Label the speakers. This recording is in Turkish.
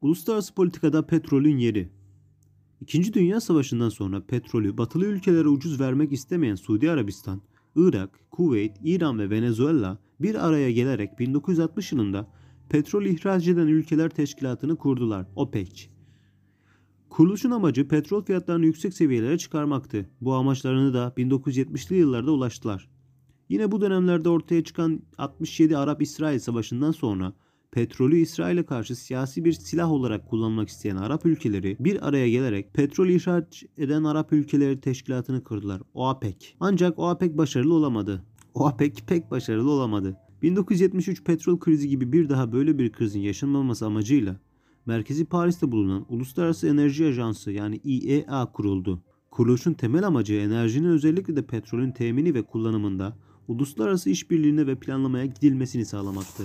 Speaker 1: Uluslararası politikada petrolün yeri. İkinci Dünya Savaşı'ndan sonra petrolü batılı ülkelere ucuz vermek istemeyen Suudi Arabistan, Irak, Kuveyt, İran ve Venezuela bir araya gelerek 1960 yılında petrol ihraç eden ülkeler teşkilatını kurdular, OPEC. Kuruluşun amacı petrol fiyatlarını yüksek seviyelere çıkarmaktı. Bu amaçlarını da 1970'li yıllarda ulaştılar. Yine bu dönemlerde ortaya çıkan 67 Arap-İsrail Savaşı'ndan sonra petrolü İsrail'e karşı siyasi bir silah olarak kullanmak isteyen Arap ülkeleri bir araya gelerek petrol ihraç eden Arap ülkeleri teşkilatını kurdular. OAPEC. Ancak OAPEC başarılı olamadı. OAPEC pek başarılı olamadı. 1973 petrol krizi gibi bir daha böyle bir krizin yaşanmaması amacıyla merkezi Paris'te bulunan Uluslararası Enerji Ajansı yani IEA kuruldu. Kuruluşun temel amacı enerjinin özellikle de petrolün temini ve kullanımında uluslararası işbirliğine ve planlamaya gidilmesini sağlamaktı.